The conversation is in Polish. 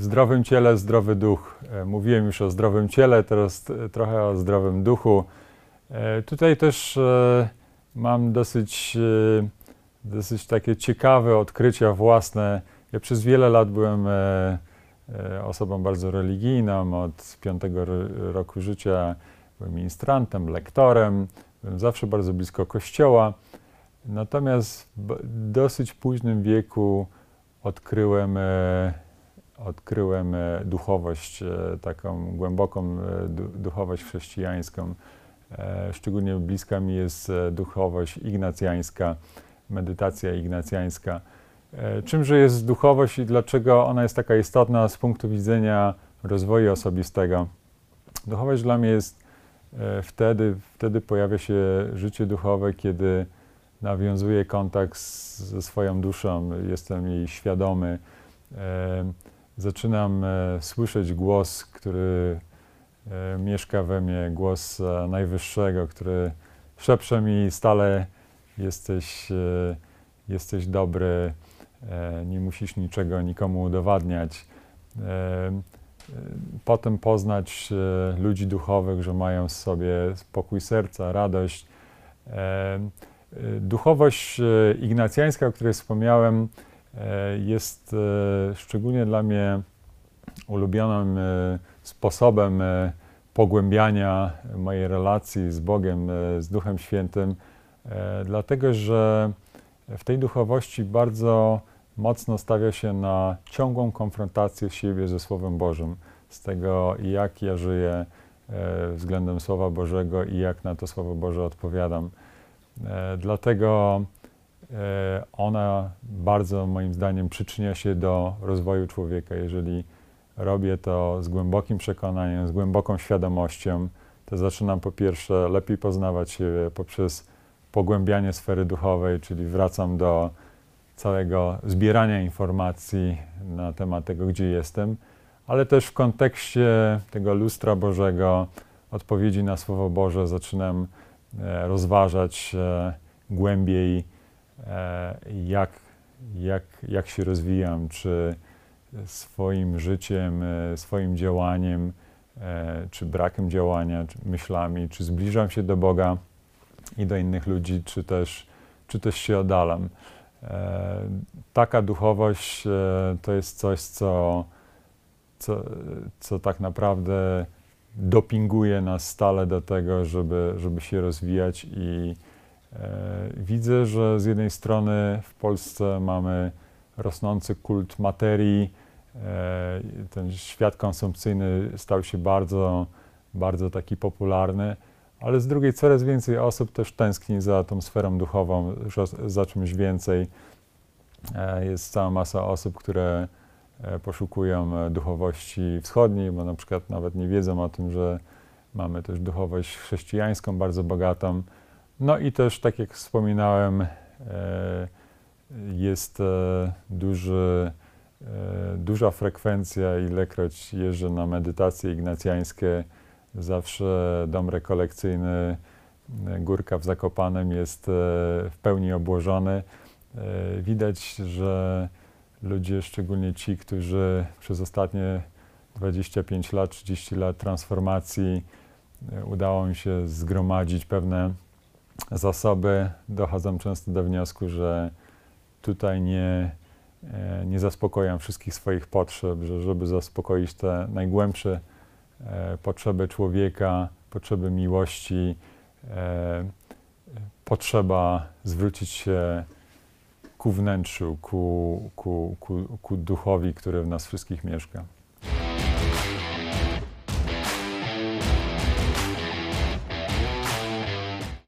Zdrowym ciele zdrowy duch. E, mówiłem już o zdrowym ciele, teraz trochę o zdrowym duchu. E, tutaj też e, mam dosyć, dosyć takie ciekawe odkrycia własne. Ja przez wiele lat byłem osobą bardzo religijną. Od piątego roku życia byłem ministrantem, lektorem. Byłem zawsze bardzo blisko kościoła. Natomiast w dosyć późnym wieku odkryłem odkryłem e, duchowość, e, taką głęboką e, duchowość chrześcijańską. Szczególnie bliska mi jest duchowość ignacjańska, medytacja ignacjańska. Czymże jest duchowość i dlaczego ona jest taka istotna z punktu widzenia rozwoju osobistego? Duchowość dla mnie jest wtedy, wtedy pojawia się życie duchowe, kiedy nawiązuję kontakt ze swoją duszą, jestem jej świadomy zaczynam e, słyszeć głos, który e, mieszka we mnie, głos e, Najwyższego, który szepcze mi stale jesteś, jesteś dobry, nie musisz niczego nikomu udowadniać. Potem poznać ludzi duchowych, że mają w sobie spokój serca, radość. Duchowość ignacjańska, o której wspomniałem, jest e, szczególnie dla mnie ulubionym e, sposobem pogłębiania mojej relacji z Bogiem, z Duchem Świętym, dlatego że w tej duchowości bardzo mocno stawia się na ciągłą konfrontację siebie ze Słowem Bożym, z tego jak ja żyję względem Słowa Bożego i jak na to Słowo Boże odpowiadam. Dlatego E, ona bardzo moim zdaniem przyczynia się do rozwoju człowieka. Jeżeli robię to z głębokim przekonaniem, z głęboką świadomością, to zaczynam po pierwsze lepiej poznawać siebie poprzez pogłębianie sfery duchowej, czyli wracam do całego zbierania informacji na temat tego, gdzie jestem, ale też w kontekście tego lustra Bożego, odpowiedzi na Słowo Boże, zaczynam e, rozważać e, głębiej E, jak, jak, jak się rozwijam, czy swoim życiem, e, swoim działaniem, e, czy brakiem działania, czy myślami, czy zbliżam się do Boga i do innych ludzi, czy też, czy też się oddalam. Taka duchowość to jest coś, co, co, co tak naprawdę dopinguje nas stale do tego, żeby, żeby się rozwijać i, E, widzę, że z jednej strony w Polsce mamy rosnący kult materii, e, ten świat konsumpcyjny stał się bardzo, bardzo taki popularny, ale z drugiej coraz więcej osób też tęskni za tą sferą duchową, za czymś więcej. E, jest cała masa osób, które poszukują duchowości wschodniej, bo na przykład nawet nie wiedzą o tym, że mamy też duchowość chrześcijańską bardzo bogatą. No i też, tak jak wspominałem, e, jest e, duży, e, duża frekwencja, ilekroć jeżdżę na medytacje ignacjańskie, zawsze dom rekolekcyjny Górka w Zakopanem jest w pełni obłożony. Widać, że ludzie, szczególnie ci, którzy przez ostatnie 25 lat, 30 lat transformacji udało mi się zgromadzić pewne zasoby, dochodzą często do wniosku, że tutaj nie, e, nie zaspokojam wszystkich swoich potrzeb, że żeby zaspokoić te najgłębsze e, potrzeby człowieka, potrzeby miłości, e, potrzeba zwrócić się ku wnętrzu, ku, ku, ku, ku duchowi, który w nas wszystkich mieszka.